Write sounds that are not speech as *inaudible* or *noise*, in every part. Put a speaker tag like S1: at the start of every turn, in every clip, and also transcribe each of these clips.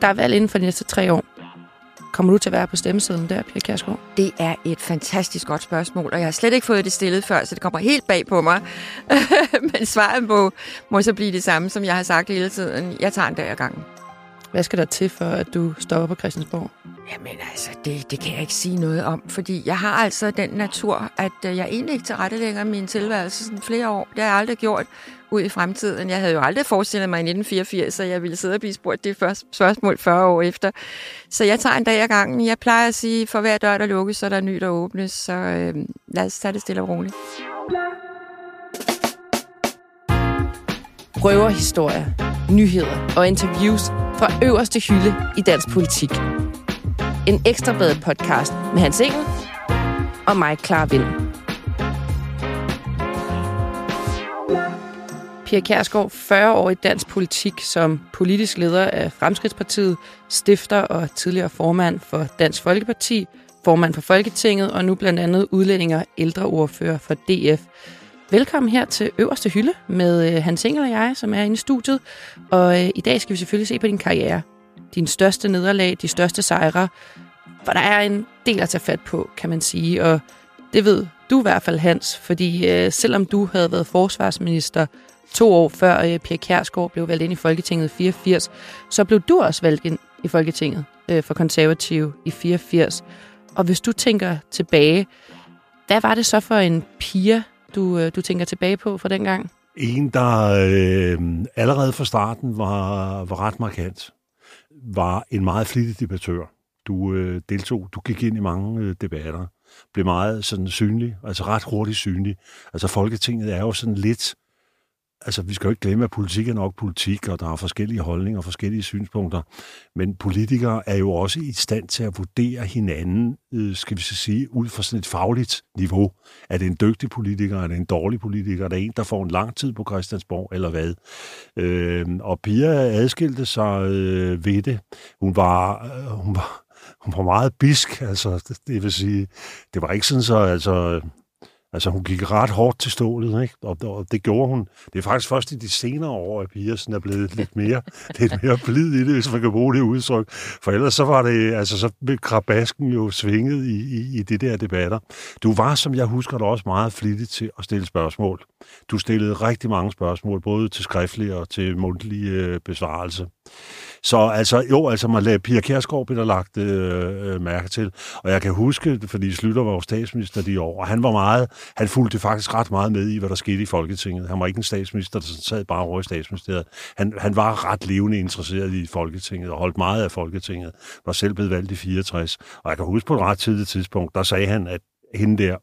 S1: Der er valg inden for de næste tre år. Kommer du til at være på stemmesedlen der, Pia Kjærsgaard?
S2: Det er et fantastisk godt spørgsmål, og jeg har slet ikke fået det stillet før, så det kommer helt bag på mig. *laughs* Men svaret må, må så blive det samme, som jeg har sagt hele tiden. Jeg tager en dag ad gangen.
S1: Hvad skal der til for, at du stopper på Christiansborg?
S2: Jamen altså, det, det kan jeg ikke sige noget om, fordi jeg har altså den natur, at øh, jeg egentlig ikke tilrettelægger min tilværelse sådan flere år. Det har jeg aldrig gjort ud i fremtiden. Jeg havde jo aldrig forestillet mig i 1984, at jeg ville sidde og blive spurgt det første spørgsmål 40 år efter. Så jeg tager en dag ad gangen. Jeg plejer at sige, for hver dør, der lukkes, så er der en ny, der åbnes. Så øh, lad os tage det stille og roligt.
S1: Røverhistorier, nyheder og interviews fra øverste hylde i dansk politik. En ekstrabladet podcast med Hans Engel og mig, Clara Vind. Pia Kærsgaard 40 år i dansk politik som politisk leder af Fremskridtspartiet, stifter og tidligere formand for Dansk Folkeparti, formand for Folketinget og nu blandt andet udlændinger og ældreordfører for DF. Velkommen her til Øverste Hylde med øh, Hans Engel og jeg, som er inde i studiet. Og øh, i dag skal vi selvfølgelig se på din karriere. Din største nederlag, de største sejre. For der er en del at tage fat på, kan man sige. Og det ved du i hvert fald, Hans. Fordi øh, selvom du havde været forsvarsminister to år før øh, Pia Kjærsgaard blev valgt ind i Folketinget i 84, så blev du også valgt ind i Folketinget øh, for konservative i 84. Og hvis du tænker tilbage, hvad var det så for en pige, du, øh, du tænker tilbage på fra dengang?
S3: En, der øh, allerede fra starten var, var ret markant, var en meget flittig debattør. Du øh, deltog, du gik ind i mange øh, debatter, blev meget sådan synlig, altså ret hurtigt synlig. Altså Folketinget er jo sådan lidt altså, vi skal jo ikke glemme, at politik er nok politik, og der er forskellige holdninger og forskellige synspunkter. Men politikere er jo også i stand til at vurdere hinanden, øh, skal vi så sige, ud fra sådan et fagligt niveau. Er det en dygtig politiker? Er det en dårlig politiker? Er det en, der får en lang tid på Christiansborg, eller hvad? Øh, og Pia adskilte sig øh, ved det. Hun var, øh, hun var hun var meget bisk, altså det vil sige, det var ikke sådan så, altså, Altså, hun gik ret hårdt til stålet, ikke? Og, og det gjorde hun. Det er faktisk først i de senere år, at piger sådan er blevet lidt mere, *laughs* lidt mere blid i det, hvis man kan bruge det udtryk. For ellers så var det, altså, så blev krabasken jo svinget i, i, i de der debatter. Du var, som jeg husker det, også meget flittig til at stille spørgsmål. Du stillede rigtig mange spørgsmål, både til skriftlige og til mundtlige øh, besvarelse. Så altså, jo, altså man lagde Pia Kjærsgaard blev der lagt øh, øh, mærke til. Og jeg kan huske, fordi Slytter var jo statsminister de år, og han var meget, han fulgte faktisk ret meget med i, hvad der skete i Folketinget. Han var ikke en statsminister, der sad bare over i statsministeriet. Han, han var ret levende interesseret i Folketinget og holdt meget af Folketinget. Var selv blevet valgt i 64. Og jeg kan huske på et ret tidligt tidspunkt, der sagde han, at hende der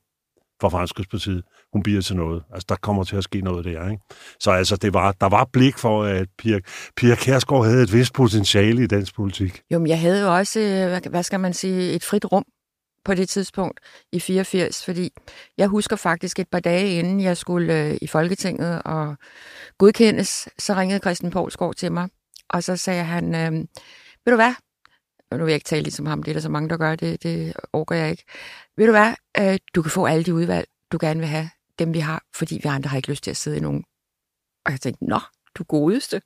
S3: fra Fremskridspartiet, hun bliver til noget. Altså, der kommer til at ske noget der, ikke? Så altså, det var, der var blik for, at Pia, Pia Kærsgaard havde et vist potentiale i dansk politik.
S2: Jo, men jeg havde jo også, øh, hvad skal man sige, et frit rum på det tidspunkt i 84, fordi jeg husker faktisk et par dage inden jeg skulle øh, i Folketinget og godkendes, så ringede Christian Poulsgaard til mig, og så sagde han, øh, ved du hvad, og nu vil jeg ikke tale ligesom ham, det er der så mange, der gør det, det overgår jeg ikke. Ved du hvad, øh, du kan få alle de udvalg, du gerne vil have, dem vi har, fordi vi andre har ikke lyst til at sidde i nogen. Og jeg tænkte, nå, du godeste.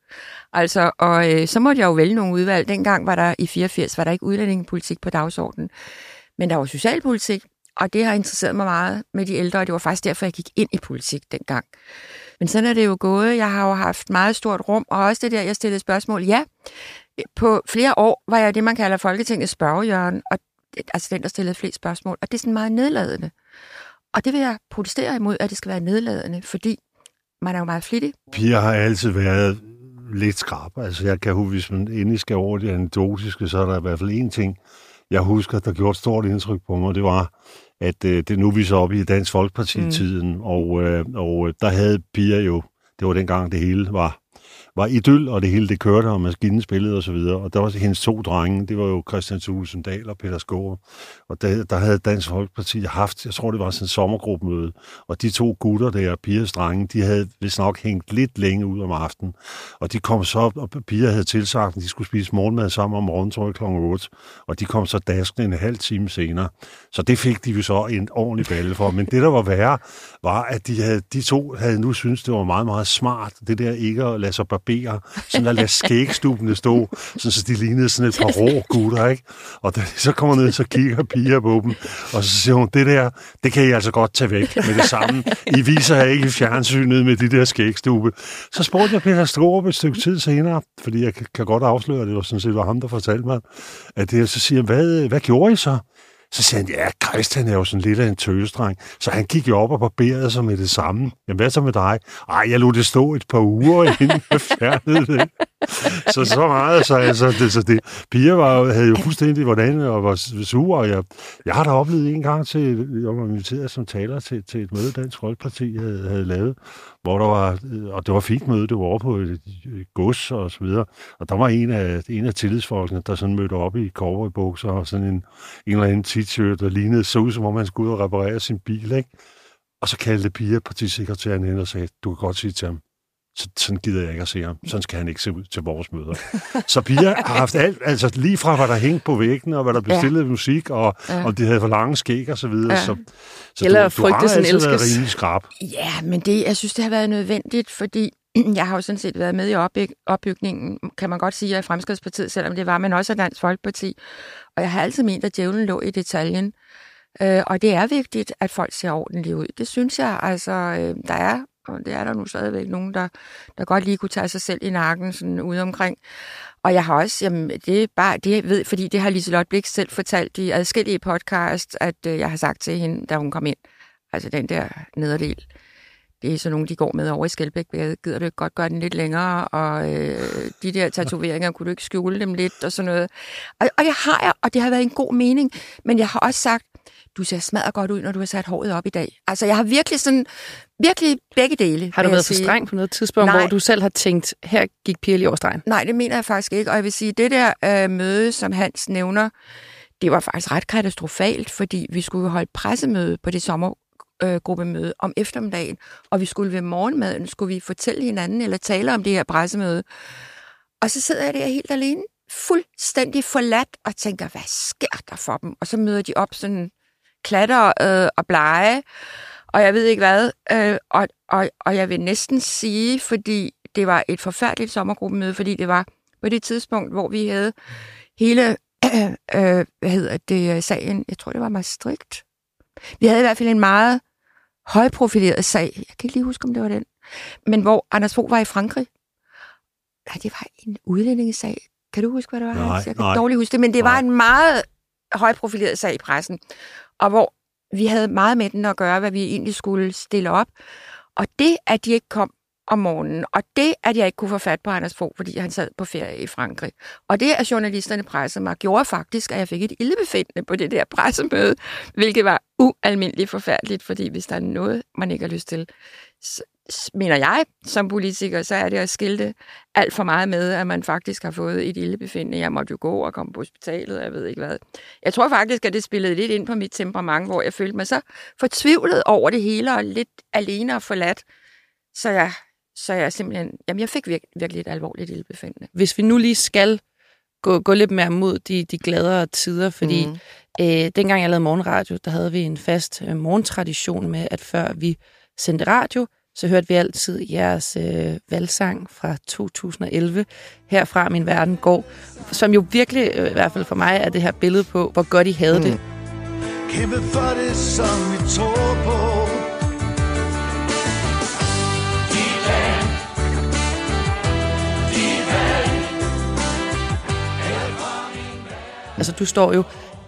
S2: Altså, og øh, så måtte jeg jo vælge nogle udvalg. Dengang var der i 84, var der ikke udlændingepolitik på dagsordenen. Men der var socialpolitik, og det har interesseret mig meget med de ældre, og det var faktisk derfor, jeg gik ind i politik dengang. Men sådan er det jo gået. Jeg har jo haft meget stort rum, og også det der, jeg stillede spørgsmål. Ja, på flere år var jeg det, man kalder Folketingets spørgehjørne, og altså den, der stillede flest spørgsmål, og det er sådan meget nedladende. Og det vil jeg protestere imod, at det skal være nedladende, fordi man er jo meget flittig.
S3: Piger har altid været lidt skrab. Altså jeg kan huske, hvis man endelig skal over det anekdotiske, så er der i hvert fald én ting, jeg husker, der gjorde et stort indtryk på mig, det var, at øh, det nu vi så op i Dansk Folkeparti-tiden, mm. og, øh, og der havde Pia jo, det var dengang det hele var var idyll, og det hele det kørte, og maskinen spillede osv. Og, og der var hendes to drenge, det var jo Christian Thulesen Dahl og Peter Skåre. Og der, der havde Dansk Folkeparti haft, jeg tror det var sådan en sommergruppemøde, og de to gutter der, Pias drenge, de havde vist nok hængt lidt længe ud om aftenen. Og de kom så op, og Pia havde tilsagt, at de skulle spise morgenmad sammen om morgenen, tror jeg, kl. 8. Og de kom så daskende en halv time senere. Så det fik de jo så en ordentlig balle for. Men det, der var værre, var, at de, havde, de to havde nu synes det var meget, meget smart, det der ikke at lade sig barberer, sådan at lade skægstubene stå, sådan, så de lignede sådan et par rå gutter, ikke? Og da de så kommer ned, så kigger piger på dem, og så siger hun, det der, det kan I altså godt tage væk med det samme. I viser her ikke i fjernsynet med de der skægstube. Så spurgte jeg Peter Strohrup et stykke tid senere, fordi jeg kan godt afsløre, at det var sådan set var ham, der fortalte mig, at det, så siger hvad, hvad gjorde I så? Så sagde han, ja, Christian er jo sådan lidt af en tøsdreng. Så han gik jo op og barberede sig med det samme. Jamen, hvad så med dig? Ej, jeg lod det stå et par uger, *laughs* inden jeg fjernede det. Så så meget, så altså, det, så det, piger var, havde jo fuldstændig hvordan og var sure, og jeg, jeg har da oplevet en gang til, jeg var inviteret som taler til, til et møde, Dansk Folkeparti havde, havde lavet, hvor der var, og det var fint møde, det var over på et, et gods og så videre, og der var en af, en af tillidsfolkene, der sådan mødte op i bukser og sådan en, en eller anden t-shirt, der lignede så ud, som om man skulle ud og reparere sin bil, ikke? Og så kaldte Pia partisekretæren ind og sagde, du kan godt sige til ham, så, sådan gider jeg ikke at se ham. Sådan skal han ikke se ud til vores møder. så Pia *laughs* har haft alt, altså lige fra hvad der hængt på væggen, og hvad der blev stillet ja. musik, og ja. om de havde for lange skæg og så videre. Ja. Så, så
S1: Eller
S3: du, du har
S1: altid
S3: elskes. været rimelig skrab.
S2: Ja, men det, jeg synes, det har været nødvendigt, fordi *clears throat* jeg har jo sådan set været med i opbyg- opbygningen, kan man godt sige, af Fremskridspartiet, selvom det var, men også af Dansk Folkeparti. Og jeg har altid ment, at djævlen lå i detaljen. Øh, og det er vigtigt, at folk ser ordentligt ud. Det synes jeg, altså, øh, der er og det er der nu stadigvæk nogen, der, der godt lige kunne tage sig selv i nakken sådan ude omkring. Og jeg har også, jamen, det er bare, det ved, fordi det har Liselotte Blik selv fortalt i adskillige podcast, at øh, jeg har sagt til hende, da hun kom ind, altså den der nederdel, det er så nogen, de går med over i Skelbæk. Jeg gider du godt gøre den lidt længere, og øh, de der tatoveringer, kunne du ikke skjule dem lidt, og sådan noget. Og, og det har jeg, og det har været en god mening, men jeg har også sagt, du ser smadret godt ud, når du har sat håret op i dag. Altså, jeg har virkelig sådan, virkelig begge dele.
S1: Har du været for streng på noget tidspunkt, Nej. hvor du selv har tænkt, her gik Pia lige over stregen?
S2: Nej, det mener jeg faktisk ikke. Og jeg vil sige, det der øh, møde, som Hans nævner, det var faktisk ret katastrofalt, fordi vi skulle holde pressemøde på det sommergruppemøde øh, om eftermiddagen, og vi skulle ved morgenmaden, skulle vi fortælle hinanden eller tale om det her pressemøde. Og så sidder jeg der helt alene, fuldstændig forladt, og tænker, hvad sker der for dem? Og så møder de op sådan klatter øh, og blege, og jeg ved ikke hvad. Øh, og, og, og jeg vil næsten sige, fordi det var et forfærdeligt sommergruppemøde, fordi det var på det tidspunkt, hvor vi havde hele, *clears throat* øh, hvad hedder det, sagen, jeg tror det var Maastricht. Vi havde i hvert fald en meget højprofileret sag. Jeg kan ikke lige huske, om det var den. Men hvor Anders Fogh var i Frankrig. Nej, det var en udlændingesag. Kan du huske, hvad det var?
S3: Nej,
S2: jeg kan
S3: nej.
S2: dårligt huske det, men det nej. var en meget højprofileret sag i pressen og hvor vi havde meget med den at gøre, hvad vi egentlig skulle stille op. Og det, at de ikke kom om morgenen, og det, at jeg ikke kunne få fat på Anders Fogh, fordi han sad på ferie i Frankrig, og det, at journalisterne pressede mig, gjorde faktisk, at jeg fik et ildebefindende på det der pressemøde, hvilket var ualmindeligt forfærdeligt, fordi hvis der er noget, man ikke har lyst til, mener jeg, som politiker, så er det at skilte alt for meget med, at man faktisk har fået et ildebefindende. Jeg måtte jo gå og komme på hospitalet, jeg ved ikke hvad. Jeg tror faktisk, at det spillede lidt ind på mit temperament, hvor jeg følte mig så fortvivlet over det hele, og lidt alene og forladt. Så jeg, så jeg simpelthen, jamen jeg fik virkelig, virkelig et alvorligt ildebefindende.
S1: Hvis vi nu lige skal gå, gå lidt mere mod de, de gladere tider, fordi mm. øh, dengang jeg lavede morgenradio, der havde vi en fast øh, morgentradition med, at før vi sendte radio, så hørte vi altid jeres øh, valgsang fra 2011, herfra Min Verden går, som jo virkelig, øh, i hvert fald for mig, er det her billede på, hvor godt I havde mm. det. Kæmpe for det, som vi tror på. Altså, du står jo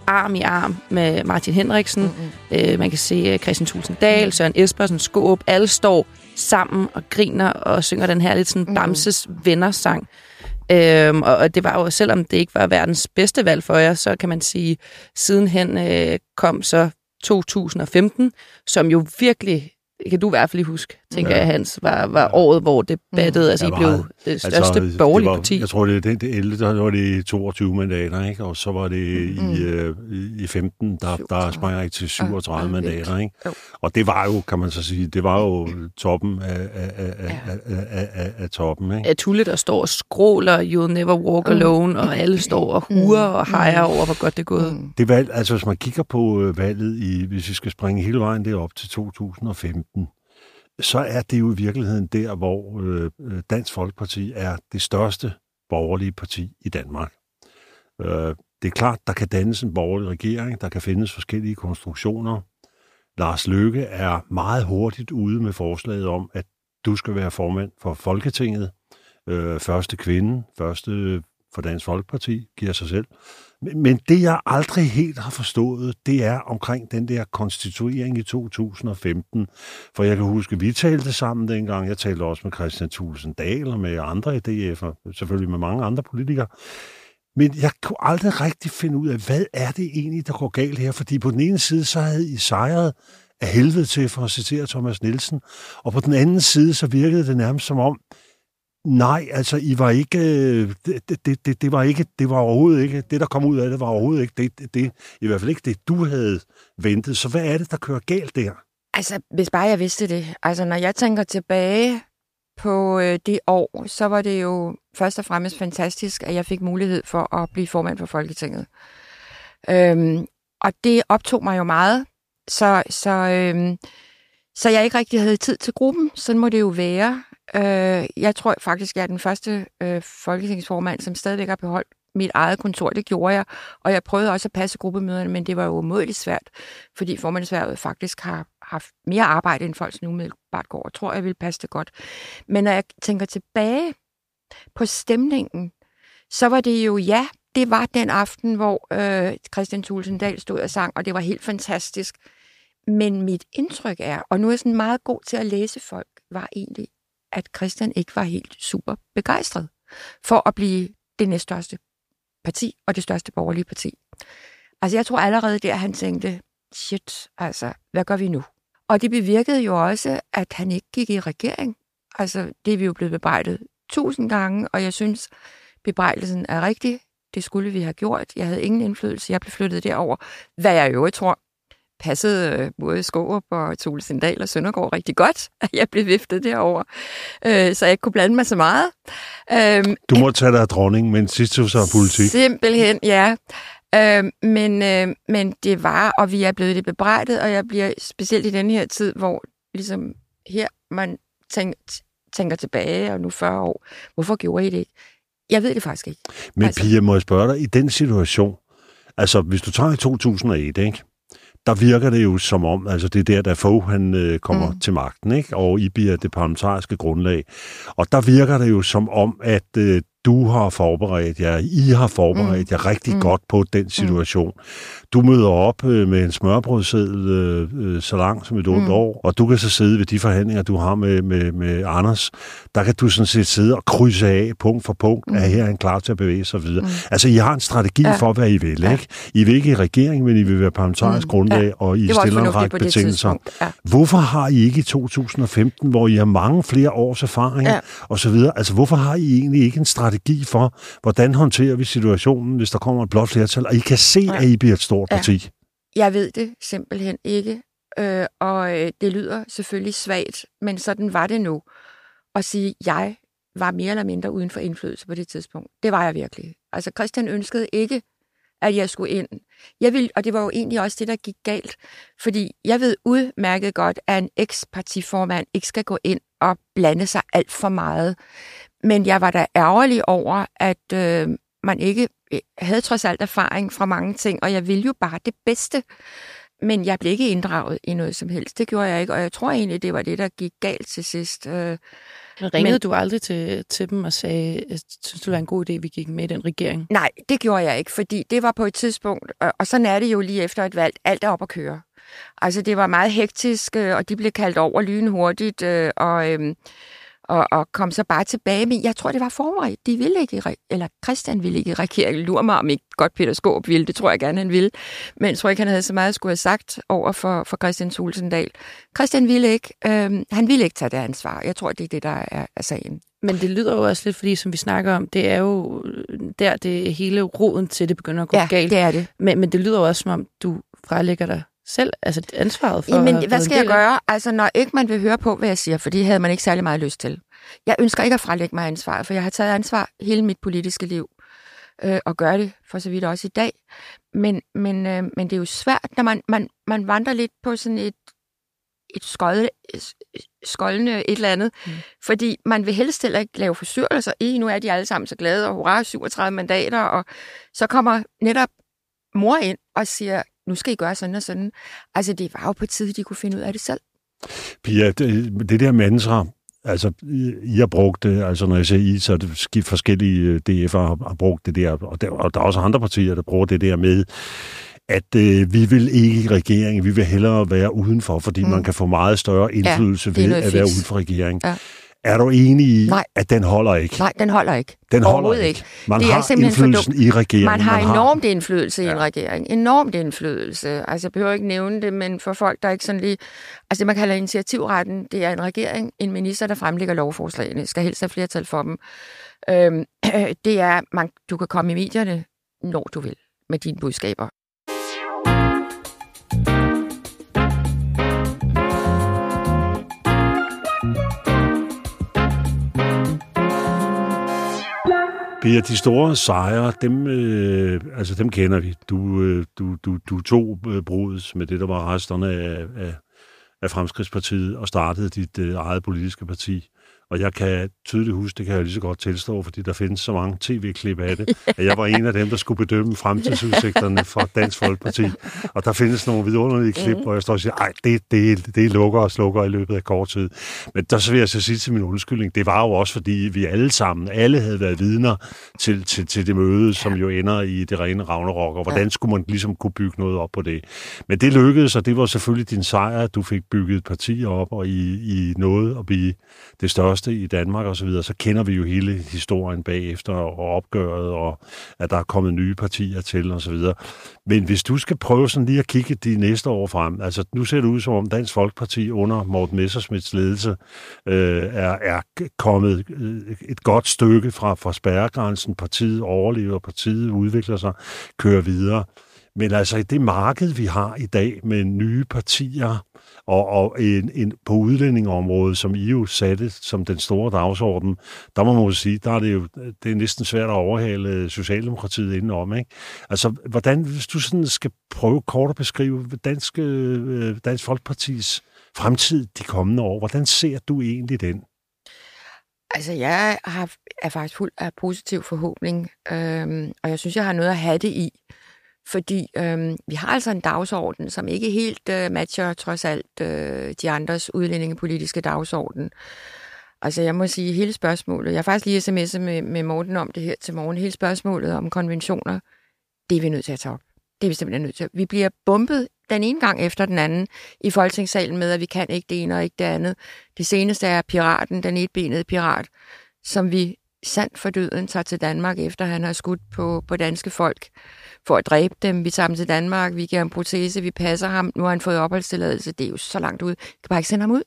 S1: arm i arm med Martin Henriksen. Mm-hmm. Øh, man kan se øh, Christian Tulsendal, Søren Espersen, Skåb. Alle står sammen og griner og synger den her lidt sådan. Bamses venner-sang. Øhm, og, og det var jo, selvom det ikke var verdens bedste valg for jer, så kan man sige, sidenhen øh, kom så 2015, som jo virkelig kan du i hvert fald huske, tænker ja. jeg, Hans, var, var året, hvor det battede, mm. altså I blev det altså, største altså, borgerlige
S3: var,
S1: parti.
S3: Jeg tror, det, det, det 11, der var det 22 mandater, ikke? og så var det mm. i, øh, i 15, der, der sprang jeg til 37 ja, mandater. Ikke? Og det var jo, kan man så sige, det var jo toppen af, af, af, af, af, af, af toppen. Ikke?
S1: At Tulle, der står og skråler, You'll Never Walk mm. Alone, og alle står og hurer og hejer over, hvor godt det er gået.
S3: Det valg, altså hvis man kigger på valget, i, hvis vi skal springe hele vejen derop til 2015, så er det jo i virkeligheden der, hvor øh, øh, Dansk Folkeparti er det største borgerlige parti i Danmark. Øh, det er klart, der kan dannes en borgerlig regering, der kan findes forskellige konstruktioner. Lars Løkke er meget hurtigt ude med forslaget om, at du skal være formand for Folketinget. Øh, første kvinde, første for Dansk Folkeparti, giver sig selv. Men det, jeg aldrig helt har forstået, det er omkring den der konstituering i 2015. For jeg kan huske, vi talte sammen dengang. Jeg talte også med Christian Thulesen Dahl og med andre DF'er, selvfølgelig med mange andre politikere. Men jeg kunne aldrig rigtig finde ud af, hvad er det egentlig, der går galt her? Fordi på den ene side, så havde I sejret af helvede til, for at citere Thomas Nielsen. Og på den anden side, så virkede det nærmest som om, Nej, altså, I var ikke, øh, det, det, det, det, var ikke, det var overhovedet ikke, det der kom ud af det var overhovedet ikke, det, det, det, i hvert fald ikke det, du havde ventet. Så hvad er det, der kører galt der?
S2: Altså, hvis bare jeg vidste det. Altså, når jeg tænker tilbage på øh, det år, så var det jo først og fremmest fantastisk, at jeg fik mulighed for at blive formand for Folketinget. Øhm, og det optog mig jo meget, så, så, øhm, så jeg ikke rigtig havde tid til gruppen. Sådan må det jo være. Øh, jeg tror faktisk, jeg er den første øh, folketingsformand, som stadigvæk har beholdt mit eget kontor. Det gjorde jeg, og jeg prøvede også at passe gruppemøderne, men det var jo umådeligt svært, fordi formandsværvet faktisk har haft mere arbejde, end folk nu umiddelbart går, og tror, jeg vil passe det godt. Men når jeg tænker tilbage på stemningen, så var det jo, ja, det var den aften, hvor øh, Christian Tulsendal stod og sang, og det var helt fantastisk. Men mit indtryk er, og nu er jeg sådan meget god til at læse folk, var egentlig, at Christian ikke var helt super begejstret for at blive det næststørste parti og det største borgerlige parti. Altså jeg tror allerede der, han tænkte, shit, altså, hvad gør vi nu? Og det bevirkede jo også, at han ikke gik i regering. Altså, det er vi jo blevet bebrejdet tusind gange, og jeg synes, bebrejdelsen er rigtig. Det skulle vi have gjort. Jeg havde ingen indflydelse. Jeg blev flyttet derover. Hvad jeg jo tror, passede øh, både Skårup og Tulsendal og Søndergaard rigtig godt, *laughs* at jeg blev viftet derover, øh, så jeg ikke kunne blande mig så meget.
S3: Øhm, du må tage dig af dronning, men sidst du så politik.
S2: Simpelthen, ja. Øh, men, øh, men det var, og vi er blevet det bebrejdet, og jeg bliver specielt i den her tid, hvor ligesom her man tænker, tænker tilbage, og nu 40 år, hvorfor gjorde I det ikke? Jeg ved det faktisk ikke.
S3: Men altså, Pia, må jeg spørge dig, i den situation, altså hvis du tager i 2001, ikke? Der virker det jo som om, altså det er der, da Fogh han øh, kommer mm. til magten, ikke? og I bliver det parlamentariske grundlag. Og der virker det jo som om, at øh, du har forberedt jer, I har forberedt mm. jer rigtig mm. godt på den mm. situation. Mm. Du møder op øh, med en smørbrødseddel øh, øh, så lang som et mm. år, og du kan så sidde ved de forhandlinger, du har med, med, med Anders. Der kan du sådan set sidde og krydse af punkt for punkt, mm. at her er han klar til at bevæge sig videre. Mm. Altså, I har en strategi ja. for, hvad I vil, ja. ikke? I vil ikke i regering, men I vil være parlamentarisk mm. grundlag, ja. og I stiller en række betingelser. Ja. Hvorfor har I ikke i 2015, hvor I har mange flere års erfaring, ja. og så videre, altså hvorfor har I egentlig ikke en strategi for, hvordan håndterer vi situationen, hvis der kommer et blot flertal, og I kan se, ja. at I bliver et stort ja. parti?
S2: Jeg ved det simpelthen ikke, øh, og øh, det lyder selvfølgelig svagt, men sådan var det nu. At sige, at jeg var mere eller mindre uden for indflydelse på det tidspunkt. Det var jeg virkelig. Altså Christian ønskede ikke, at jeg skulle ind. Jeg ville, og det var jo egentlig også det, der gik galt. Fordi jeg ved udmærket godt, at en ekspartiformand ikke skal gå ind og blande sig alt for meget. Men jeg var da ærgerlig over, at øh, man ikke øh, havde trods alt erfaring fra mange ting, og jeg ville jo bare det bedste. Men jeg blev ikke inddraget i noget som helst. Det gjorde jeg ikke, og jeg tror egentlig, det var det, der gik galt til sidst. Øh,
S1: Ringede men, du aldrig til, til dem og sagde, synes du, det var en god idé, at vi gik med i den regering?
S2: Nej, det gjorde jeg ikke, fordi det var på et tidspunkt, og, og sådan er det jo lige efter et valg, alt er op at køre. Altså, det var meget hektisk, øh, og de blev kaldt over lynhurtigt, øh, og... Øh, og, og kom så bare tilbage. Men jeg tror, det var forberedt. De ville ikke, eller Christian ville ikke i regeringen. Lur mig, om ikke godt Peter Skåb ville. Det tror jeg gerne, han ville. Men jeg tror ikke, han havde så meget at skulle have sagt over for, for Christian Tulsendal. Christian ville ikke. Øhm, han ville ikke tage det ansvar. Jeg tror, det er det, der er, er sagen.
S1: Men det lyder jo også lidt, fordi som vi snakker om, det er jo der, det hele roden til, det begynder at gå
S2: ja,
S1: galt.
S2: det er det.
S1: Men, men det lyder jo også, som om du frelægger dig selv altså ansvaret for...
S2: Jamen, hvad skal jeg gøre? Altså, når ikke man vil høre på, hvad jeg siger, for det havde man ikke særlig meget lyst til. Jeg ønsker ikke at frelægge mig ansvar, for jeg har taget ansvar hele mit politiske liv, øh, og gør det for så vidt også i dag. Men, men, øh, men det er jo svært, når man, man, man vandrer lidt på sådan et et skolde, skoldende et eller andet, mm. fordi man vil helst heller ikke lave forstyrrelser. I, nu er de alle sammen så glade, og hurra, 37 mandater, og så kommer netop mor ind og siger, nu skal I gøre sådan og sådan. Altså, det var jo på tide, de kunne finde ud af det selv.
S3: Pia, det, det der mantra, altså, I har brugt det, altså når jeg siger I, så er det forskellige øh, DF'er har, brugt det der, og der, og der er også andre partier, der bruger det der med, at øh, vi vil ikke i regeringen, vi vil hellere være udenfor, fordi mm. man kan få meget større indflydelse ja, ved at være uden for regeringen. Ja. Er du enig i, Nej. at den holder ikke?
S2: Nej, den holder ikke.
S3: Den holder ikke. ikke. Man det er har indflydelsen i regeringen.
S2: Man har man enormt har... indflydelse ja. i en regering. Enormt indflydelse. Altså, jeg behøver ikke nævne det, men for folk, der ikke sådan lige... Altså, det man kalder initiativretten, det er en regering, en minister, der fremlægger lovforslagene, skal helst have flertal for dem. Øhm, *clears throat* det er, man, du kan komme i medierne, når du vil, med dine budskaber.
S3: Pia, de store sejre, dem, øh, altså dem kender vi. Du, øh, du, du, du tog øh, brudet med det, der var resterne af, af, af Fremskridspartiet og startede dit øh, eget politiske parti. Og jeg kan tydeligt huske, det kan jeg lige så godt tilstå, fordi der findes så mange tv-klip af det, *laughs* at jeg var en af dem, der skulle bedømme fremtidsudsigterne for Dansk Folkeparti. Og der findes nogle vidunderlige klip, hvor jeg står og siger, ej, det, det, det lukker og slukker i løbet af kort tid. Men der vil jeg så sige til min undskyldning, det var jo også, fordi vi alle sammen, alle havde været vidner til, til, til det møde, som jo ender i det rene Ragnarok, og hvordan skulle man ligesom kunne bygge noget op på det. Men det lykkedes, og det var selvfølgelig din sejr, at du fik bygget et parti op, og i, i noget at blive det største første i Danmark osv., så, videre, så kender vi jo hele historien bagefter og opgøret, og at der er kommet nye partier til osv. Men hvis du skal prøve sådan lige at kigge de næste år frem, altså nu ser det ud som om Dansk Folkeparti under Morten Messersmiths ledelse øh, er, er kommet øh, et godt stykke fra, fra spærregrænsen. Partiet overlever, partiet udvikler sig, kører videre. Men altså i det marked, vi har i dag med nye partier, og, og en, en, på udlændingområdet, som I jo satte som den store dagsorden, der må man jo sige, der er det jo det er næsten svært at overhale Socialdemokratiet indenom. Ikke? Altså, hvordan, hvis du sådan skal prøve kort at beskrive dansk, øh, Dansk Folkepartis fremtid de kommende år, hvordan ser du egentlig den?
S2: Altså, jeg har, er faktisk fuld af positiv forhåbning, øhm, og jeg synes, jeg har noget at have det i. Fordi øh, vi har altså en dagsorden, som ikke helt øh, matcher trods alt øh, de andres udlændingepolitiske dagsorden. Altså jeg må sige, hele spørgsmålet, jeg har faktisk lige sms'et med, med Morten om det her til morgen, hele spørgsmålet om konventioner, det er vi nødt til at tage op. Det er vi simpelthen nødt til. Vi bliver bumpet den ene gang efter den anden i Folketingssalen med, at vi kan ikke det ene og ikke det andet. Det seneste er piraten, den etbenede pirat, som vi sand for døden tager til Danmark, efter han har skudt på, på danske folk for at dræbe dem. Vi tager ham til Danmark, vi giver ham protese, vi passer ham. Nu har han fået opholdstilladelse. Det er jo så langt ud. Vi kan bare ikke sende ham ud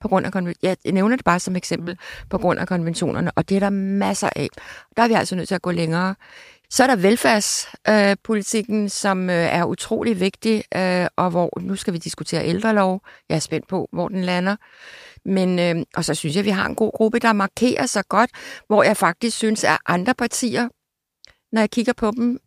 S2: på grund af ja, Jeg nævner det bare som eksempel på grund af konventionerne, og det er der masser af. Der er vi altså nødt til at gå længere. Så er der velfærdspolitikken, øh, som øh, er utrolig vigtig, øh, og hvor nu skal vi diskutere ældrelov. Jeg er spændt på, hvor den lander. Men, øh, og så synes jeg, at vi har en god gruppe, der markerer sig godt, hvor jeg faktisk synes, at andre partier, når jeg kigger på dem,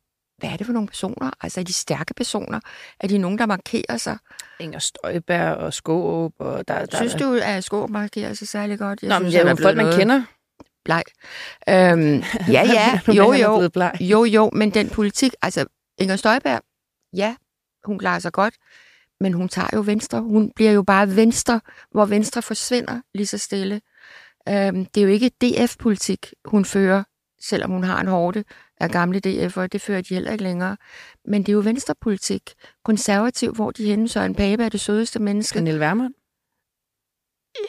S2: hvad er det for nogle personer? Altså er de stærke personer? Er de nogen, der markerer sig?
S1: Inger Støjberg og Skåb. Og der,
S2: der, synes du, at Skåb markerer sig særlig godt?
S1: Jeg Nå, synes, men det er jo folk, man kender.
S2: Bleg. Øhm, ja, *laughs* ja, jo, jo, jo, jo, men den politik, altså Inger Støjberg, ja, hun klarer sig godt, men hun tager jo venstre. Hun bliver jo bare venstre, hvor venstre forsvinder lige så stille. Øhm, det er jo ikke DF-politik, hun fører, selvom hun har en hårde af gamle DF'er. Det fører de heller ikke længere. Men det er jo venstrepolitik. Konservativ, hvor de henne. Søren Pape er det sødeste menneske.
S1: Pernille Vermund?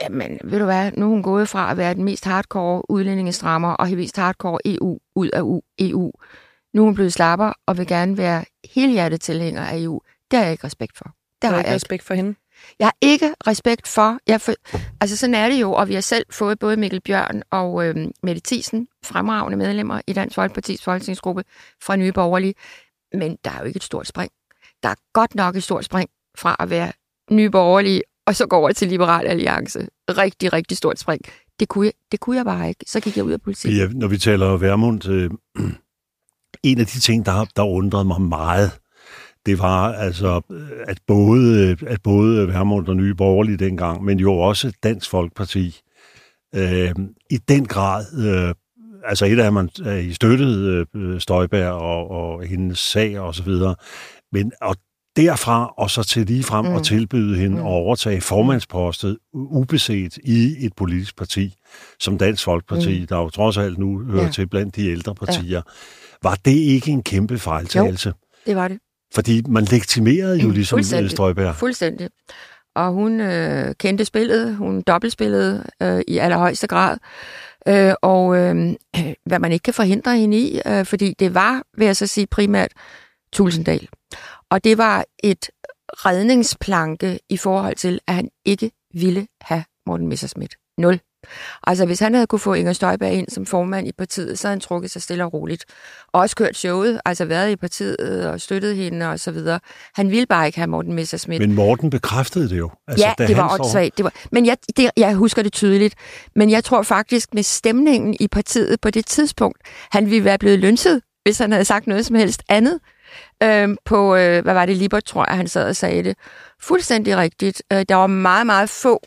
S2: Jamen, ved du hvad, nu er hun gået fra at være den mest hardcore udlændingestrammer og den mest hardcore EU ud af EU. Nu er hun blevet slapper og vil gerne være helhjertet tilhænger af EU. Det har jeg ikke respekt for.
S1: Det har jeg ikke respekt for hende?
S2: Jeg har ikke respekt for, jeg for, altså sådan er det jo, og vi har selv fået både Mikkel Bjørn og øh, Mette Thiesen, fremragende medlemmer i Dansk Folkeparti's folketingsgruppe fra Nye Borgerlige, men der er jo ikke et stort spring. Der er godt nok et stort spring fra at være Nye Borgerlige, og så gå over til Liberal Alliance. Rigtig, rigtig stort spring. Det kunne jeg, det kunne jeg bare ikke. Så gik jeg ud af politik.
S3: Ja, når vi taler Værmund, øh, *clears throat* en af de ting, der, der undrede mig meget, det var altså, at både, at både Vermund og Nye Borgerlige dengang, men jo også Dansk Folkeparti, øh, i den grad, øh, altså et af man I støttede øh, Støjberg og, og hendes sag og så videre, men og derfra og så til lige frem mm. og tilbyde hende mm. at overtage formandspostet ubeset i et politisk parti, som Dansk Folkeparti, mm. der jo trods alt nu hører ja. til blandt de ældre partier. Ja. Var det ikke en kæmpe fejltagelse? Jo,
S2: det var det.
S3: Fordi man legitimerede jo ligesom øh,
S2: Fuldstændig.
S3: Støjberg.
S2: Fuldstændig. Og hun øh, kendte spillet, hun dobbeltspillede øh, i allerhøjeste grad. Øh, og øh, *clears throat* hvad man ikke kan forhindre hende i, øh, fordi det var, vil jeg så sige, primært Tulsendal. Og det var et redningsplanke i forhold til, at han ikke ville have Morten Messerschmidt. Nul. Altså, hvis han havde kunne få Inger Støjberg ind som formand i partiet, så havde han trukket sig stille og roligt. Og også kørt showet, altså været i partiet og støttet hende og så videre. Han ville bare ikke have Morten Messerschmidt.
S3: Men Morten bekræftede det jo. Altså,
S2: ja, det var åndssvagt. Det var, men jeg, det, jeg husker det tydeligt. Men jeg tror faktisk, med stemningen i partiet på det tidspunkt, han ville være blevet lønset, hvis han havde sagt noget som helst andet. Øhm, på, øh, hvad var det, Libert, tror jeg, han sad og sagde det. Fuldstændig rigtigt. Øh, der var meget, meget få,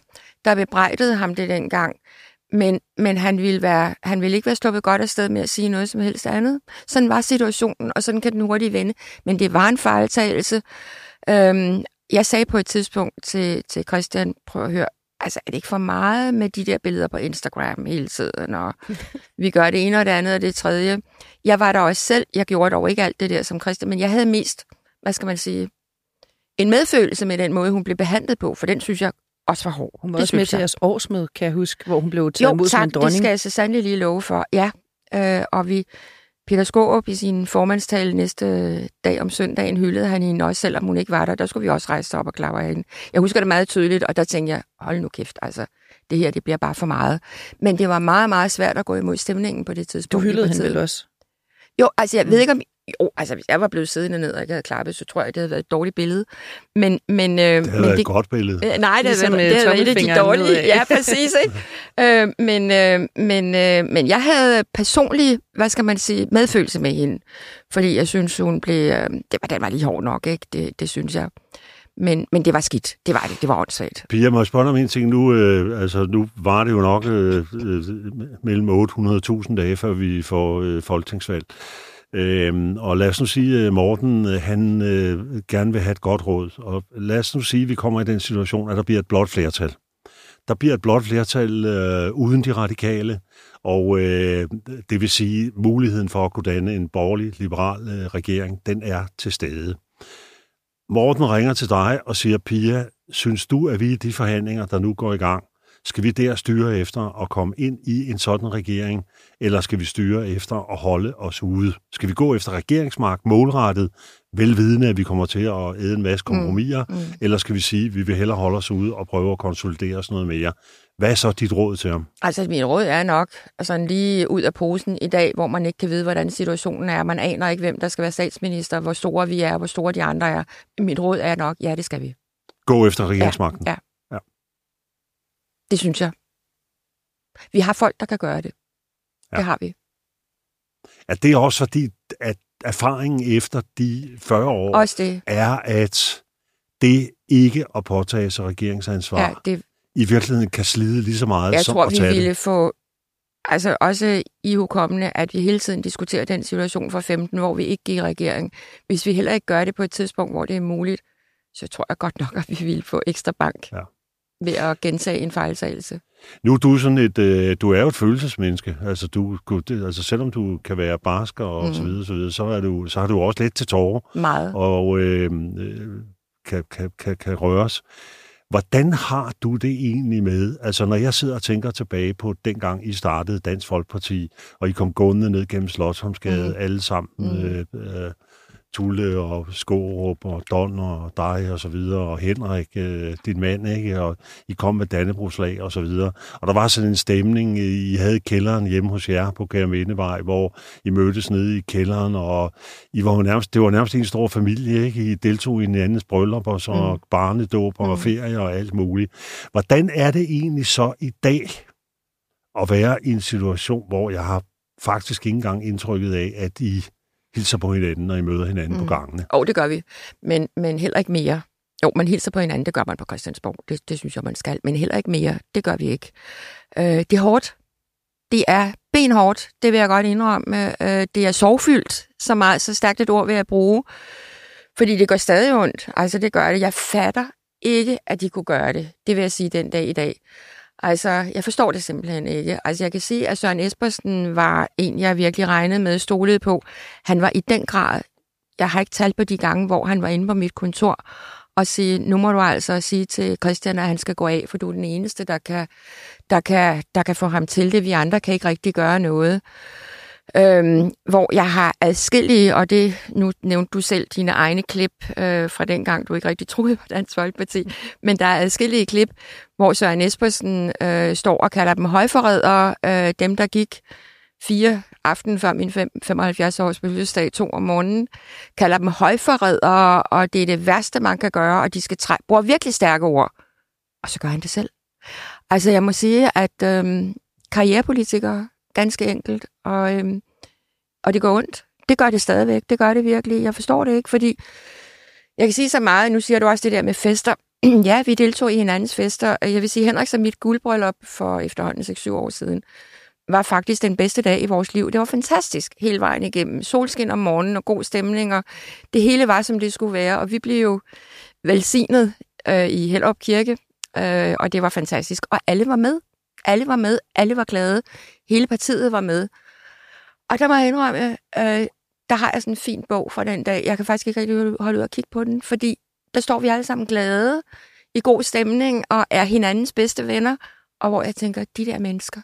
S2: der bebrejdede ham det dengang. Men, men han, ville være, han ville ikke være stoppet godt afsted med at sige noget som helst andet. Sådan var situationen, og sådan kan den hurtigt vende. Men det var en fejltagelse. Øhm, jeg sagde på et tidspunkt til, til Christian, prøv at høre, altså er det ikke for meget med de der billeder på Instagram hele tiden, og *laughs* vi gør det ene og det andet og det tredje. Jeg var der også selv, jeg gjorde dog ikke alt det der som Christian, men jeg havde mest, hvad skal man sige, en medfølelse med den måde, hun blev behandlet på, for den synes jeg også var hård.
S1: Hun var også med til jeres årsmøde, kan jeg huske, hvor hun blev taget imod som en dronning.
S2: det skal jeg så sandelig lige love for. Ja, øh, og vi, Peter Skårup i sin formandstale næste dag om søndagen hyldede han hende også, selvom hun ikke var der. Der skulle vi også rejse op og klare hende. Jeg husker det meget tydeligt, og der tænkte jeg, hold nu kæft, altså, det her det bliver bare for meget. Men det var meget, meget svært at gå imod stemningen på det tidspunkt.
S1: Du hyldede hende vel også?
S2: Jo, altså jeg ved ikke, om jo, altså hvis jeg var blevet siddende ned og ikke havde klappet, så tror jeg, det havde været et dårligt billede. Men, men,
S3: øh, det havde men været det, et godt billede.
S2: Øh, nej, det havde, været, det havde været et af de dårlige. Ja, præcis. Ikke? *laughs* øh, men, øh, men, øh, men jeg havde personlig, hvad skal man sige, medfølelse med hende. Fordi jeg synes, hun blev... Øh, det var, den var lige hård nok, ikke? Det, det synes jeg. Men, men det var skidt. Det var det. Det var åndssvagt.
S3: Pia, må jeg spørge om en ting nu? Øh, altså, nu var det jo nok øh, øh, mellem 800.000 dage, før vi får øh, folketingsvalg. Øhm, og lad os nu sige, at Morten øh, han øh, gerne vil have et godt råd. Og lad os nu sige, at vi kommer i den situation, at der bliver et blot flertal. Der bliver et blot flertal øh, uden de radikale, og øh, det vil sige, muligheden for at kunne danne en borgerlig, liberal øh, regering, den er til stede. Morten ringer til dig og siger, Pia, synes du, at vi i de forhandlinger, der nu går i gang, skal vi der styre efter at komme ind i en sådan regering, eller skal vi styre efter at holde os ude? Skal vi gå efter regeringsmagt målrettet, velvidende, at vi kommer til at æde en masse mm. kompromiser, mm. Mm. eller skal vi sige, at vi vil hellere holde os ude og prøve at konsolidere os noget mere? Hvad er så dit råd til ham?
S2: Altså, mit råd er nok altså, lige ud af posen i dag, hvor man ikke kan vide, hvordan situationen er. Man aner ikke, hvem der skal være statsminister, hvor store vi er, hvor store de andre er. Mit råd er nok, ja, det skal vi.
S3: Gå efter regeringsmagten?
S2: Ja, ja. Det synes jeg. Vi har folk, der kan gøre det. Ja. Det har vi.
S3: Er det også fordi, at erfaringen efter de 40 år
S2: også det.
S3: er, at det ikke at påtage sig regeringsansvar ja, det... i virkeligheden kan slide lige så meget
S2: jeg
S3: som
S2: tror,
S3: at tage
S2: vi ville få altså også i hukommende, at vi hele tiden diskuterer den situation fra 15, hvor vi ikke gik i regering. Hvis vi heller ikke gør det på et tidspunkt, hvor det er muligt, så tror jeg godt nok, at vi ville få ekstra bank. Ja ved at gentage en fejltagelse.
S3: Nu er du sådan et, øh, du er jo et følelsesmenneske. Altså, du, altså selvom du kan være barsk og mm. så videre, så, videre, så, er du, så har du også lidt til tårer.
S2: Meget.
S3: Og øh, øh, kan, kan, kan, kan røres. Hvordan har du det egentlig med, altså når jeg sidder og tænker tilbage på dengang I startede Dansk Folkeparti, og I kom gående ned gennem Slottsholmsgade, mm. alle sammen, mm. øh, øh, Tulle og Skårup og Don og dig og så videre, og Henrik, øh, din mand, ikke? Og I kom med Dannebroslag og så videre. Og der var sådan en stemning, I havde kælderen hjemme hos jer på Kærmindevej, hvor I mødtes nede i kælderen, og I var nærmest, det var nærmest en stor familie, ikke? I deltog i en andens bryllup og så mm. barnedåb og mm. ferie og alt muligt. Hvordan er det egentlig så i dag at være i en situation, hvor jeg har faktisk ikke engang indtrykket af, at I hilser på hinanden, når I møder hinanden mm. på gangene.
S2: Og det gør vi, men, men heller ikke mere. Jo, man hilser på hinanden, det gør man på Christiansborg. Det, det synes jeg, man skal. Men heller ikke mere. Det gør vi ikke. Øh, det er hårdt. Det er benhårdt, det vil jeg godt indrømme. Øh, det er sorgfyldt, så, meget, så stærkt et ord vil jeg bruge. Fordi det gør stadig ondt. Altså, det gør det. Jeg fatter ikke, at de kunne gøre det. Det vil jeg sige den dag i dag. Altså, jeg forstår det simpelthen ikke. Altså, jeg kan sige, at Søren Espersen var en, jeg virkelig regnede med, stolede på. Han var i den grad, jeg har ikke talt på de gange, hvor han var inde på mit kontor, og sige, nu må du altså sige til Christian, at han skal gå af, for du er den eneste, der kan, der kan, der kan få ham til det. Vi andre kan ikke rigtig gøre noget. Øhm, hvor jeg har adskillige, og det nu nævnte du selv dine egne klip øh, fra den gang, du ikke rigtig troede på Dansk Folkeparti, men der er adskillige klip, hvor Søren Espersen øh, står og kalder dem højforrædere, øh, dem der gik fire aften før min 75-års fødselsdag, to om morgenen, kalder dem højforrædere, og det er det værste, man kan gøre, og de skal træ- bruger virkelig stærke ord. Og så gør han det selv. Altså, jeg må sige, at øhm, karrierepolitikere, ganske enkelt, og, øhm, og det går ondt. Det gør det stadigvæk. Det gør det virkelig. Jeg forstår det ikke, fordi jeg kan sige så meget. Nu siger du også det der med fester. *clears throat* ja, vi deltog i hinandens fester. Jeg vil sige, Henrik som mit guldbryllup for efterhånden 6-7 år siden, var faktisk den bedste dag i vores liv. Det var fantastisk hele vejen igennem. Solskin om morgenen og god stemning, og det hele var, som det skulle være. Og vi blev jo velsignet øh, i Hellerup Kirke, øh, og det var fantastisk. Og alle var med. Alle var med. Alle var glade. Hele partiet var med. Og der må jeg indrømme, øh, der har jeg sådan en fin bog fra den dag. Jeg kan faktisk ikke rigtig holde ud og kigge på den, fordi der står vi alle sammen glade, i god stemning, og er hinandens bedste venner. Og hvor jeg tænker, de der mennesker,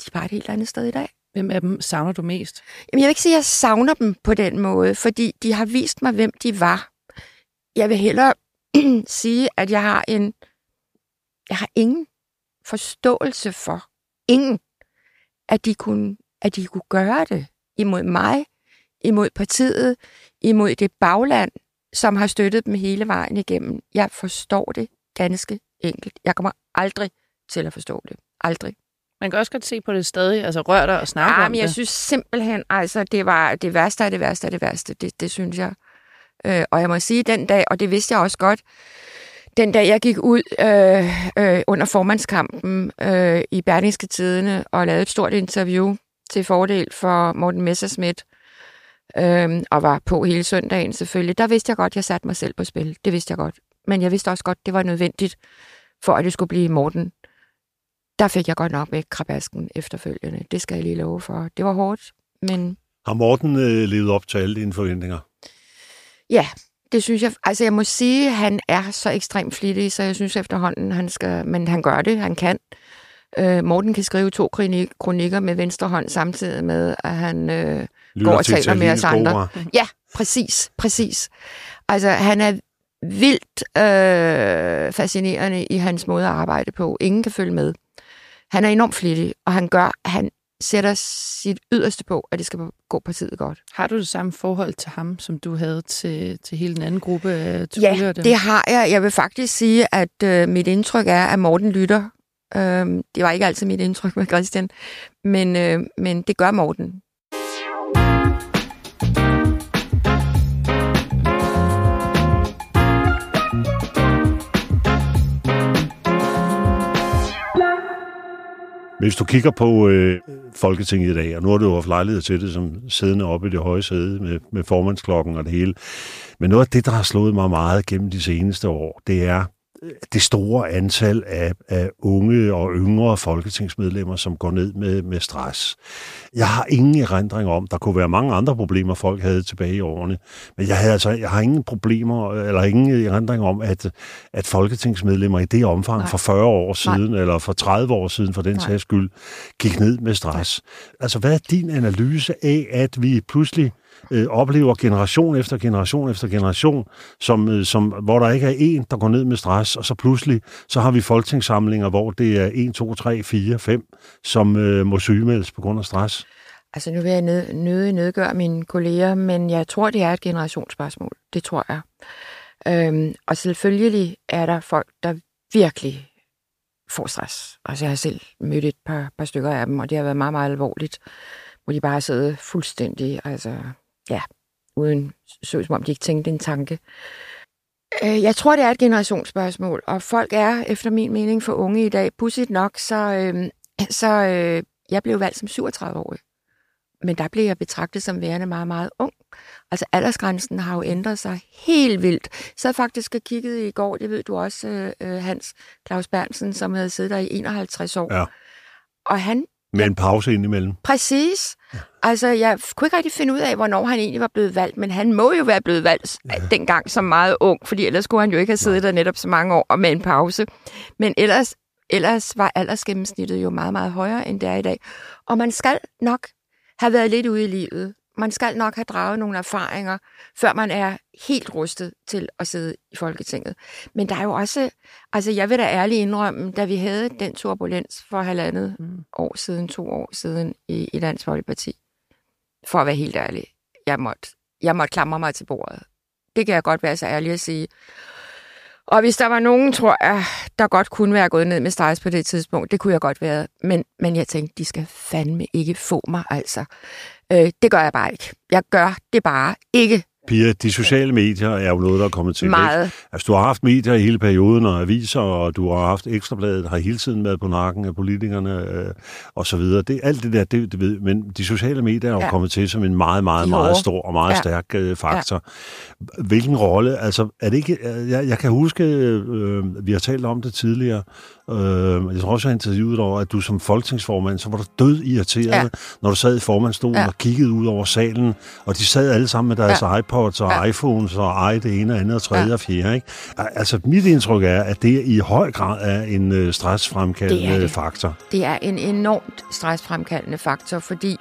S2: de er bare et helt andet sted i dag.
S1: Hvem af dem savner du mest?
S2: Jamen, jeg vil ikke sige, at jeg savner dem på den måde, fordi de har vist mig, hvem de var. Jeg vil hellere *clears throat* sige, at jeg har en... Jeg har ingen forståelse for, ingen, at de kunne, at de kunne gøre det imod mig, imod partiet, imod det bagland, som har støttet dem hele vejen igennem. Jeg forstår det ganske enkelt. Jeg kommer aldrig til at forstå det. Aldrig.
S1: Man kan også godt se på det stadig, altså rør dig og snakke
S2: ja,
S1: om
S2: men jeg
S1: det.
S2: synes simpelthen, altså det var det værste af det værste af det værste, det, det synes jeg. Øh, og jeg må sige, den dag, og det vidste jeg også godt, den dag jeg gik ud øh, øh, under formandskampen øh, i Berlingske Tidene og lavede et stort interview til fordel for Morten Messerschmidt, øh, og var på hele søndagen selvfølgelig, der vidste jeg godt, at jeg satte mig selv på spil. Det vidste jeg godt. Men jeg vidste også godt, det var nødvendigt for, at det skulle blive Morten, der fik jeg godt nok med krabasken efterfølgende. Det skal jeg lige love for. Det var hårdt, men...
S3: Har Morten øh, levet op til alle dine forventninger?
S2: Ja, det synes jeg. Altså, jeg må sige, at han er så ekstremt flittig, så jeg synes efterhånden, han skal... Men han gør det, han kan. Øh, Morten kan skrive to kronikker med venstre hånd, samtidig med, at han øh, går og taler med os andre. Ja, præcis, præcis. Altså, han er vildt øh, fascinerende i hans måde at arbejde på. Ingen kan følge med. Han er enormt flittig, og han gør, han sætter sit yderste på, at det skal gå partiet godt.
S1: Har du det samme forhold til ham, som du havde til, til hele den anden gruppe af
S2: Ja, det har jeg. Jeg vil faktisk sige, at øh, mit indtryk er, at Morten lytter. Øh, det var ikke altid mit indtryk med Christian, men, øh, men det gør Morten.
S3: Hvis du kigger på øh, Folketinget i dag, og nu har du jo haft lejlighed til det som siddende oppe i det høje sæde med, med formandsklokken og det hele, men noget af det, der har slået mig meget gennem de seneste år, det er, det store antal af, af unge og yngre folketingsmedlemmer, som går ned med, med stress. Jeg har ingen erindring om, der kunne være mange andre problemer, folk havde tilbage i årene, men jeg, havde altså, jeg har ingen problemer, eller ingen erindring om, at, at folketingsmedlemmer i det omfang Nej. for 40 år siden, Nej. eller for 30 år siden for den sags skyld, gik ned med stress. Nej. Altså, hvad er din analyse af, at vi pludselig øh, oplever generation efter generation efter generation, som, øh, som, hvor der ikke er en, der går ned med stress, og så pludselig så har vi folketingssamlinger, hvor det er 1, 2, 3, 4, 5, som øh, må sygemeldes på grund af stress.
S2: Altså nu vil jeg nød, nøde nedgøre mine kolleger, men jeg tror, det er et generationsspørgsmål. Det tror jeg. Øhm, og selvfølgelig er der folk, der virkelig får stress. Altså jeg har selv mødt et par, par stykker af dem, og det har været meget, meget alvorligt, hvor de bare sidder fuldstændig altså, ja, uden så som om de ikke tænkte en tanke. Øh, jeg tror, det er et generationsspørgsmål, og folk er, efter min mening, for unge i dag. Pudsigt nok, så, øh, så øh, jeg blev valgt som 37-årig. Men der blev jeg betragtet som værende meget, meget ung. Altså aldersgrænsen har jo ændret sig helt vildt. Så jeg faktisk kigget i går, det ved du også, øh, øh, Hans Claus Bernsen, som havde siddet der i 51 år.
S3: Ja.
S2: Og han
S3: Med en pause indimellem.
S2: Præcis. Altså, jeg kunne ikke rigtig finde ud af, hvornår han egentlig var blevet valgt, men han må jo være blevet valgt ja. dengang som meget ung, fordi ellers skulle han jo ikke have siddet der netop så mange år og med en pause. Men ellers, ellers var aldersgennemsnittet jo meget, meget højere, end det er i dag. Og man skal nok have været lidt ude i livet. Man skal nok have draget nogle erfaringer, før man er helt rustet til at sidde i Folketinget. Men der er jo også, altså jeg vil da ærligt indrømme, da vi havde den turbulens for halvandet mm. år siden, to år siden i, i Dansk Folkeparti, for at være helt ærlig, jeg måtte, jeg måtte klamre mig til bordet. Det kan jeg godt være så ærlig at sige. Og hvis der var nogen, tror jeg, der godt kunne være gået ned med stress på det tidspunkt, det kunne jeg godt være. Men, men jeg tænkte, de skal fandme ikke få mig, altså. Øh, det gør jeg bare ikke. Jeg gør det bare ikke.
S3: Pia, de sociale medier er jo noget, der er kommet til.
S2: Meget.
S3: Ikke? Altså, du har haft medier i hele perioden, og aviser, og du har haft Ekstrabladet, har hele tiden været på nakken af politikerne, øh, og så videre. Det, alt det der, det, det ved men de sociale medier er jo ja. kommet til som en meget, meget, meget stor og meget ja. stærk øh, faktor. Ja. Hvilken rolle, altså, er det ikke, jeg, jeg kan huske, øh, vi har talt om det tidligere, Øh, jeg tror også, jeg interviewet over, at du som folketingsformand, så var du død irriteret, ja. når du sad i formandstolen ja. og kiggede ud over salen, og de sad alle sammen med deres ja. iPods og ja. iPhones og ej det ene og andet og tredje ja. og fjerde. Ikke? Altså, mit indtryk er, at det i høj grad er en øh, stressfremkaldende det det. faktor.
S2: Det er en enormt stressfremkaldende faktor, fordi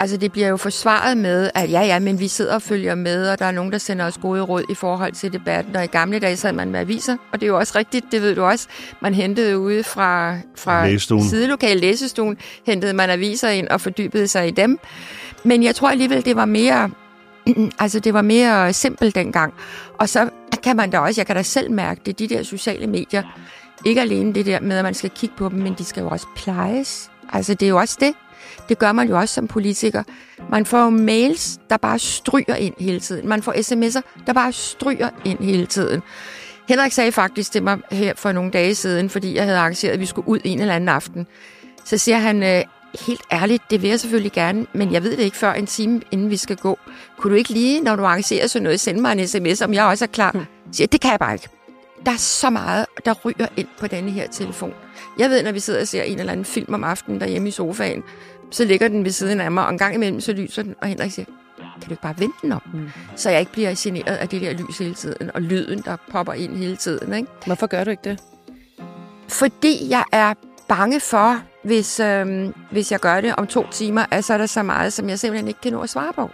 S2: Altså, det bliver jo forsvaret med, at ja, ja, men vi sidder og følger med, og der er nogen, der sender os gode råd i forhold til debatten. Og i gamle dage sad man med aviser, og det er jo også rigtigt, det ved du også. Man hentede ude fra, fra sidelokal læsestuen, hentede man aviser ind og fordybede sig i dem. Men jeg tror alligevel, det var mere, *clears throat* altså det var mere simpelt dengang. Og så kan man da også, jeg kan da selv mærke det, de der sociale medier, ikke alene det der med, at man skal kigge på dem, men de skal jo også plejes. Altså det er jo også det. Det gør man jo også som politiker. Man får jo mails, der bare stryger ind hele tiden. Man får sms'er, der bare stryger ind hele tiden. Henrik sagde faktisk til mig her for nogle dage siden, fordi jeg havde arrangeret, at vi skulle ud en eller anden aften. Så siger han, øh, helt ærligt, det vil jeg selvfølgelig gerne, men jeg ved det ikke før en time, inden vi skal gå. Kunne du ikke lige, når du arrangerer sådan noget, sende mig en sms, om jeg også er klar? Hmm. Siger, det kan jeg bare ikke. Der er så meget, der ryger ind på denne her telefon. Jeg ved, når vi sidder og ser en eller anden film om aftenen derhjemme i sofaen, så ligger den ved siden af mig, og en gang imellem så lyser den, og Henrik siger, kan du ikke bare vente den om? Mm. Så jeg ikke bliver generet af det der lys hele tiden, og lyden, der popper ind hele tiden. Ikke?
S1: Hvorfor gør du ikke det?
S2: Fordi jeg er bange for, hvis, øhm, hvis jeg gør det om to timer, at så er der så meget, som jeg simpelthen ikke kan nå at svare på.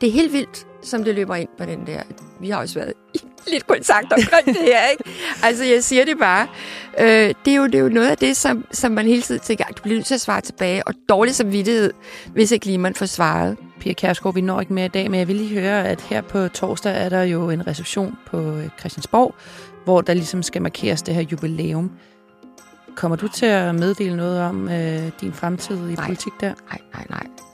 S2: Det er helt vildt, som det løber ind på den der. Vi har også været i *laughs* lidt kontakt omkring det her, ikke? Altså, jeg siger det bare. Øh, det, er jo, det er jo noget af det, som, som man hele tiden tænker, du bliver nødt til at svare tilbage, og dårlig samvittighed, hvis ikke lige man får svaret.
S1: Pia Kærsgaard, vi når ikke mere i dag, men jeg vil lige høre, at her på torsdag er der jo en reception på øh, Christiansborg, hvor der ligesom skal markeres det her jubilæum. Kommer du til at meddele noget om øh, din fremtid i
S2: nej.
S1: politik der?
S2: Nej, nej, nej.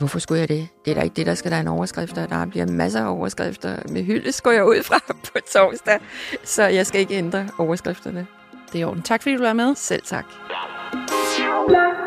S2: Hvorfor skulle jeg det? Det er da ikke det, der skal der en overskrift, og der bliver masser af overskrifter. Med hyldes går jeg ud fra *laughs* på torsdag, så jeg skal ikke ændre overskrifterne.
S1: Det er i orden. Tak fordi du var med.
S2: Selv tak. Blah.